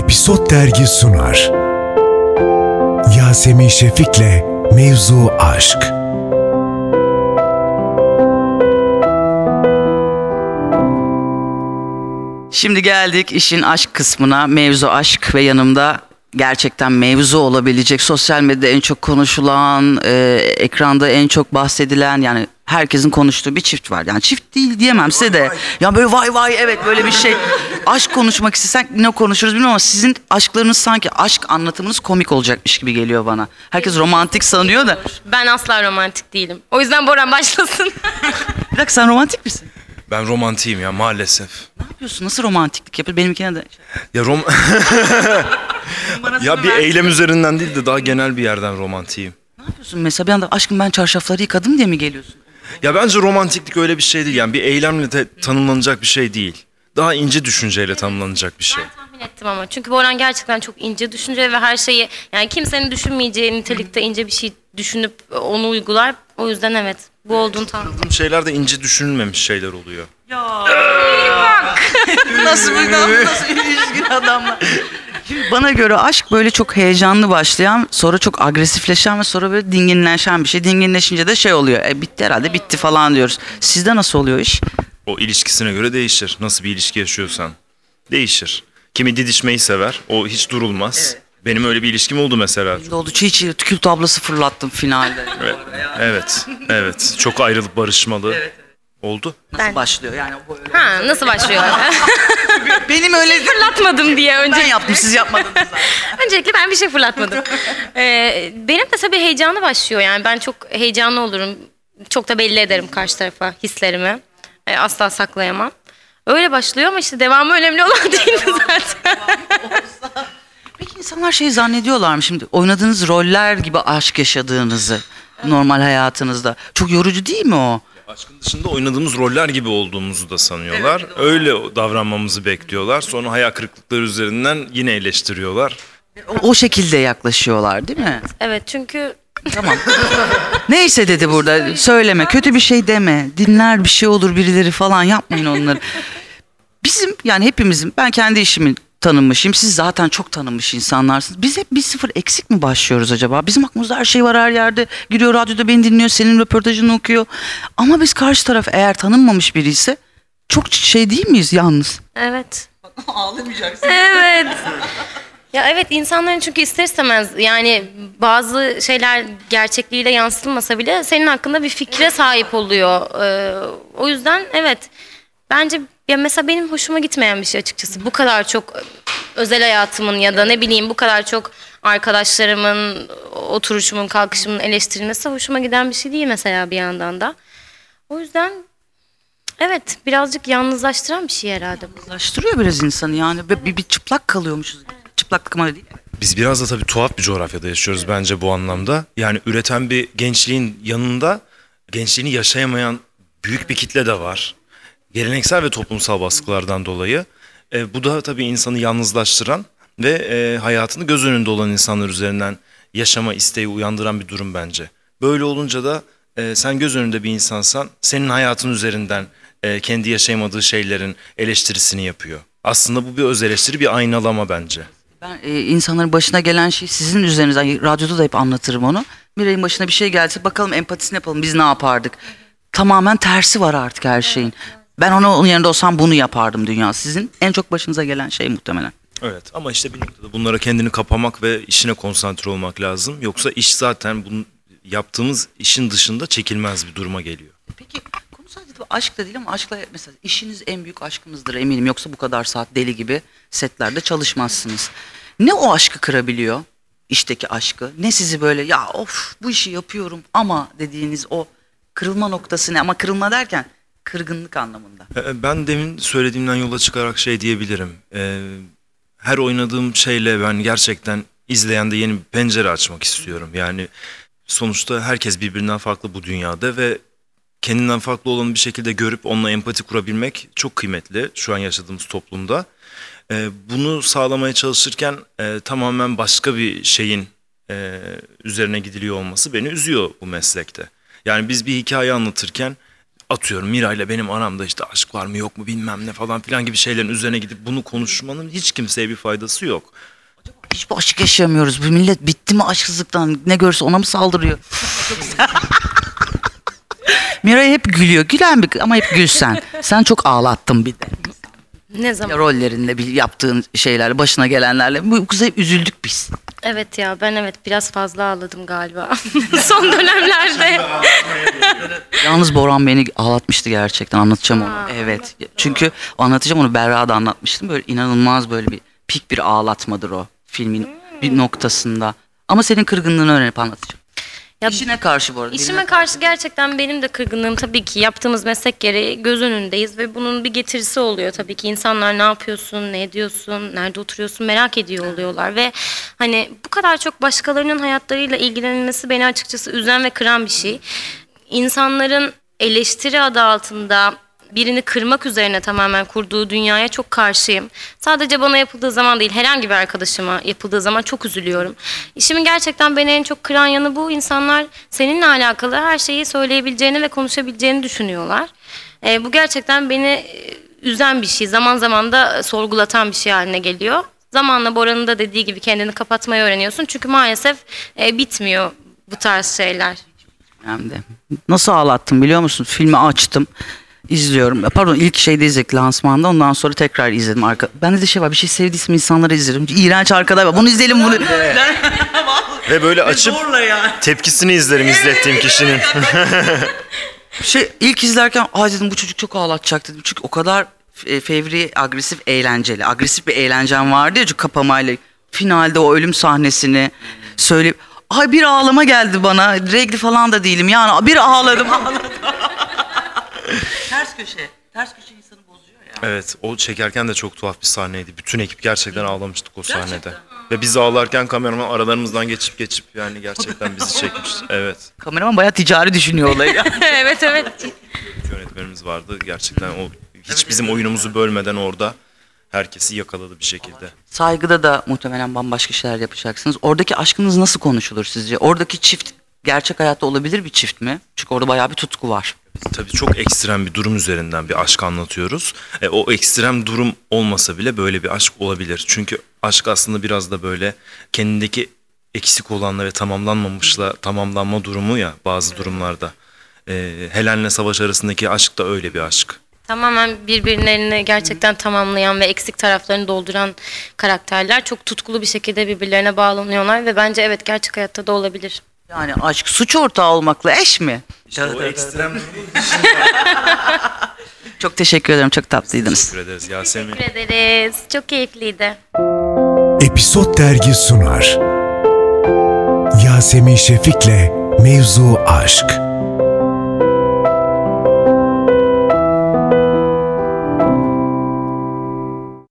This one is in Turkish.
Episod Dergi sunar. Yasemin Şefik'le Mevzu Aşk. Şimdi geldik işin aşk kısmına. Mevzu aşk ve yanımda gerçekten mevzu olabilecek sosyal medyada en çok konuşulan, e, ekranda en çok bahsedilen yani herkesin konuştuğu bir çift var. Yani çift değil diyemem size de. Ya böyle vay vay evet böyle bir şey. aşk konuşmak istesek ne konuşuruz bilmiyorum ama sizin aşklarınız sanki aşk anlatımınız komik olacakmış gibi geliyor bana. Herkes romantik sanıyor da. Ben asla romantik değilim. O yüzden Boran başlasın. Bir dakika sen romantik misin? Ben romantiyim ya maalesef. Ne yapıyorsun? Nasıl romantiklik yapıyor? Benimkine de. Ya rom ya bir eylem üzerinden değil de daha genel bir yerden romantiyim. Ne yapıyorsun mesela bir anda aşkım ben çarşafları yıkadım diye mi geliyorsun? Ya bence romantiklik öyle bir şey değil. Yani bir eylemle de tanımlanacak bir şey değil. Daha ince düşünceyle tanımlanacak bir şey. Tahmin ettim ama. Çünkü Boran gerçekten çok ince düşünce ve her şeyi yani kimsenin düşünmeyeceği nitelikte ince bir şey düşünüp onu uygular. O yüzden evet bu olduğunu tahmin Tanıdığım şeyler de ince düşünülmemiş şeyler oluyor. nasıl bir nasıl ilişkin adamla? Şimdi bana göre aşk böyle çok heyecanlı başlayan, sonra çok agresifleşen ve sonra böyle dinginleşen bir şey. Dinginleşince de şey oluyor. E bitti herhalde bitti falan diyoruz. Sizde nasıl oluyor iş? O ilişkisine göre değişir. Nasıl bir ilişki yaşıyorsan. Değişir. Kimi didişmeyi sever. O hiç durulmaz. Benim öyle bir ilişkim oldu mesela. Ne oldu? Çiğ çiğ kül tablası fırlattım finalde. Evet. Evet. Evet. Çok ayrılıp barışmalı. Oldu. Nasıl Ben- başlıyor yani? böyle- Ha nasıl başlıyor? Benim öyle fırlatmadım diye önce. ben yaptım siz yapmadınız zaten. Öncelikle ben bir şey fırlatmadım. Ee, benim de tabii heyecanlı başlıyor. Yani ben çok heyecanlı olurum. Çok da belli ederim karşı tarafa hislerimi. Ee, asla saklayamam. Öyle başlıyor ama işte devamı önemli olan değil mi zaten? Peki insanlar şey zannediyorlar mı şimdi oynadığınız roller gibi aşk yaşadığınızı normal hayatınızda. Çok yorucu değil mi o? Aşkın dışında oynadığımız roller gibi olduğumuzu da sanıyorlar. Öyle davranmamızı bekliyorlar. Sonra hayal kırıklıkları üzerinden yine eleştiriyorlar. O, o şekilde yaklaşıyorlar değil mi? Evet çünkü Tamam. Neyse dedi burada. Söyleme. Kötü bir şey deme. Dinler bir şey olur birileri falan yapmayın onları. Bizim yani hepimizin ben kendi işimi tanınmışım. Siz zaten çok tanınmış insanlarsınız. Biz hep bir sıfır eksik mi başlıyoruz acaba? Bizim aklımızda her şey var her yerde. Giriyor radyoda beni dinliyor. Senin röportajını okuyor. Ama biz karşı taraf eğer tanınmamış biri ise çok şey değil miyiz yalnız? evet. Ağlamayacaksın. Evet. Ya evet insanların çünkü ister istemez yani bazı şeyler gerçekliğiyle yansıtılmasa bile senin hakkında bir fikre sahip oluyor. Ee, o yüzden evet bence ya mesela benim hoşuma gitmeyen bir şey açıkçası. Bu kadar çok özel hayatımın ya da ne bileyim bu kadar çok arkadaşlarımın oturuşumun kalkışımın eleştirilmesi hoşuma giden bir şey değil mesela bir yandan da. O yüzden evet birazcık yalnızlaştıran bir şey herhalde bu. Uzlaştırıyor biraz insanı yani. Bir, bir, bir çıplak kalıyormuşuz. Çıplaklık ama değil. Biz biraz da tabii tuhaf bir coğrafyada yaşıyoruz bence bu anlamda. Yani üreten bir gençliğin yanında gençliğini yaşayamayan büyük bir kitle de var. Geleneksel ve toplumsal baskılardan dolayı. E, bu da tabii insanı yalnızlaştıran ve e, hayatını göz önünde olan insanlar üzerinden yaşama isteği uyandıran bir durum bence. Böyle olunca da e, sen göz önünde bir insansan senin hayatın üzerinden e, kendi yaşayamadığı şeylerin eleştirisini yapıyor. Aslında bu bir öz eleştiri, bir aynalama bence. Ben e, insanların başına gelen şey sizin üzerinizden radyoda da hep anlatırım onu. Miray'ın başına bir şey gelse bakalım empatisini yapalım biz ne yapardık. Tamamen tersi var artık her şeyin. Ben ona onun yerinde olsam bunu yapardım dünya. Sizin en çok başınıza gelen şey muhtemelen. Evet ama işte bir noktada bunlara kendini kapamak ve işine konsantre olmak lazım. Yoksa iş zaten bunu yaptığımız işin dışında çekilmez bir duruma geliyor. Peki konu sadece aşk da değil ama aşkla mesela işiniz en büyük aşkınızdır eminim. Yoksa bu kadar saat deli gibi setlerde çalışmazsınız. Ne o aşkı kırabiliyor? işteki aşkı. Ne sizi böyle ya of bu işi yapıyorum ama dediğiniz o kırılma noktası ne? Ama kırılma derken kırgınlık anlamında. Ee, Ben demin söylediğimden yola çıkarak şey diyebilirim. Ee, her oynadığım şeyle ben gerçekten izleyende yeni bir pencere açmak istiyorum. Yani sonuçta herkes birbirinden farklı bu dünyada ve kendinden farklı olanı bir şekilde görüp onunla empati kurabilmek çok kıymetli şu an yaşadığımız toplumda. Ee, bunu sağlamaya çalışırken e, tamamen başka bir şeyin e, üzerine gidiliyor olması beni üzüyor bu meslekte. Yani biz bir hikaye anlatırken atıyorum Mira ile benim aramda işte aşk var mı yok mu bilmem ne falan filan gibi şeylerin üzerine gidip bunu konuşmanın hiç kimseye bir faydası yok. Hiç bu aşk yaşayamıyoruz. Bu millet bitti mi aşksızlıktan? Ne görse ona mı saldırıyor? Miray hep gülüyor. Gülen bir ama hep gülsen. Sen çok ağlattın bir de. Ne zaman? Rollerinde bir yaptığın şeylerle, başına gelenlerle. Bu kıza üzüldük biz. Evet ya ben evet biraz fazla ağladım galiba. Son dönemlerde. Yalnız Boran beni ağlatmıştı gerçekten. Anlatacağım onu. Evet. Çünkü anlatacağım onu Berra da anlatmıştım. Böyle inanılmaz böyle bir pik bir ağlatmadır o filmin bir noktasında. Ama senin kırgınlığını öğrenip anlatacağım. Ya İşine karşı bu arada. İşime birine karşı gerçekten benim de kırgınlığım tabii ki yaptığımız meslek gereği göz önündeyiz ve bunun bir getirisi oluyor tabii ki insanlar ne yapıyorsun, ne ediyorsun, nerede oturuyorsun merak ediyor oluyorlar ve hani bu kadar çok başkalarının hayatlarıyla ilgilenilmesi beni açıkçası üzen ve kıran bir şey. İnsanların eleştiri adı altında birini kırmak üzerine tamamen kurduğu dünyaya çok karşıyım. Sadece bana yapıldığı zaman değil, herhangi bir arkadaşıma yapıldığı zaman çok üzülüyorum. İşimin gerçekten beni en çok kıran yanı bu. İnsanlar seninle alakalı her şeyi söyleyebileceğini ve konuşabileceğini düşünüyorlar. Ee, bu gerçekten beni e, üzen bir şey. Zaman zaman da sorgulatan bir şey haline geliyor. Zamanla Bora'nın da dediği gibi kendini kapatmayı öğreniyorsun. Çünkü maalesef e, bitmiyor bu tarz şeyler. Hem de. Nasıl ağlattım biliyor musun? Filmi açtım. İzliyorum. Pardon ilk şeyde izledik lansmanda. Ondan sonra tekrar izledim. Arka... Bende de şey var bir şey sevdiysem insanlara izlerim. İğrenç arkada var. Bunu izleyelim bunu. Ve böyle açıp tepkisini izlerim izlettiğim kişinin. Şey ilk izlerken ay dedim bu çocuk çok ağlatacak dedim. Çünkü o kadar e, fevri, agresif, eğlenceli. Agresif bir eğlencem vardı ya kapamayla. Finalde o ölüm sahnesini söyleyip ay bir ağlama geldi bana. Regli falan da değilim yani bir ağladım ağladım. Ters köşe. Ters köşe insanı bozuyor ya. evet o çekerken de çok tuhaf bir sahneydi. Bütün ekip gerçekten ağlamıştık o sahnede. Ve biz ağlarken kameraman aralarımızdan geçip geçip yani gerçekten bizi çekmiş. Evet. Kameraman bayağı ticari düşünüyor olayı. evet evet. Yönetmenimiz vardı. Gerçekten o hiç bizim oyunumuzu bölmeden orada herkesi yakaladı bir şekilde. Saygıda da muhtemelen bambaşka şeyler yapacaksınız. Oradaki aşkınız nasıl konuşulur sizce? Oradaki çift gerçek hayatta olabilir bir çift mi? Çünkü orada bayağı bir tutku var. Tabii çok ekstrem bir durum üzerinden bir aşk anlatıyoruz. E, o ekstrem durum olmasa bile böyle bir aşk olabilir. Çünkü aşk aslında biraz da böyle kendindeki eksik olanla ve tamamlanmamışla tamamlanma durumu ya bazı durumlarda. E, Helen'le Savaş arasındaki aşk da öyle bir aşk. Tamamen birbirlerini gerçekten tamamlayan ve eksik taraflarını dolduran karakterler çok tutkulu bir şekilde birbirlerine bağlanıyorlar ve bence evet gerçek hayatta da olabilir. Yani aşk suç ortağı olmakla eş mi? O ekstrem Çok teşekkür ederim. Çok tatlıydınız. Teşekkür ederiz Yasemin. Teşekkür ederiz. Çok keyifliydi. Episod Dergi sunar. Yasemin Şefik'le Mevzu Aşk.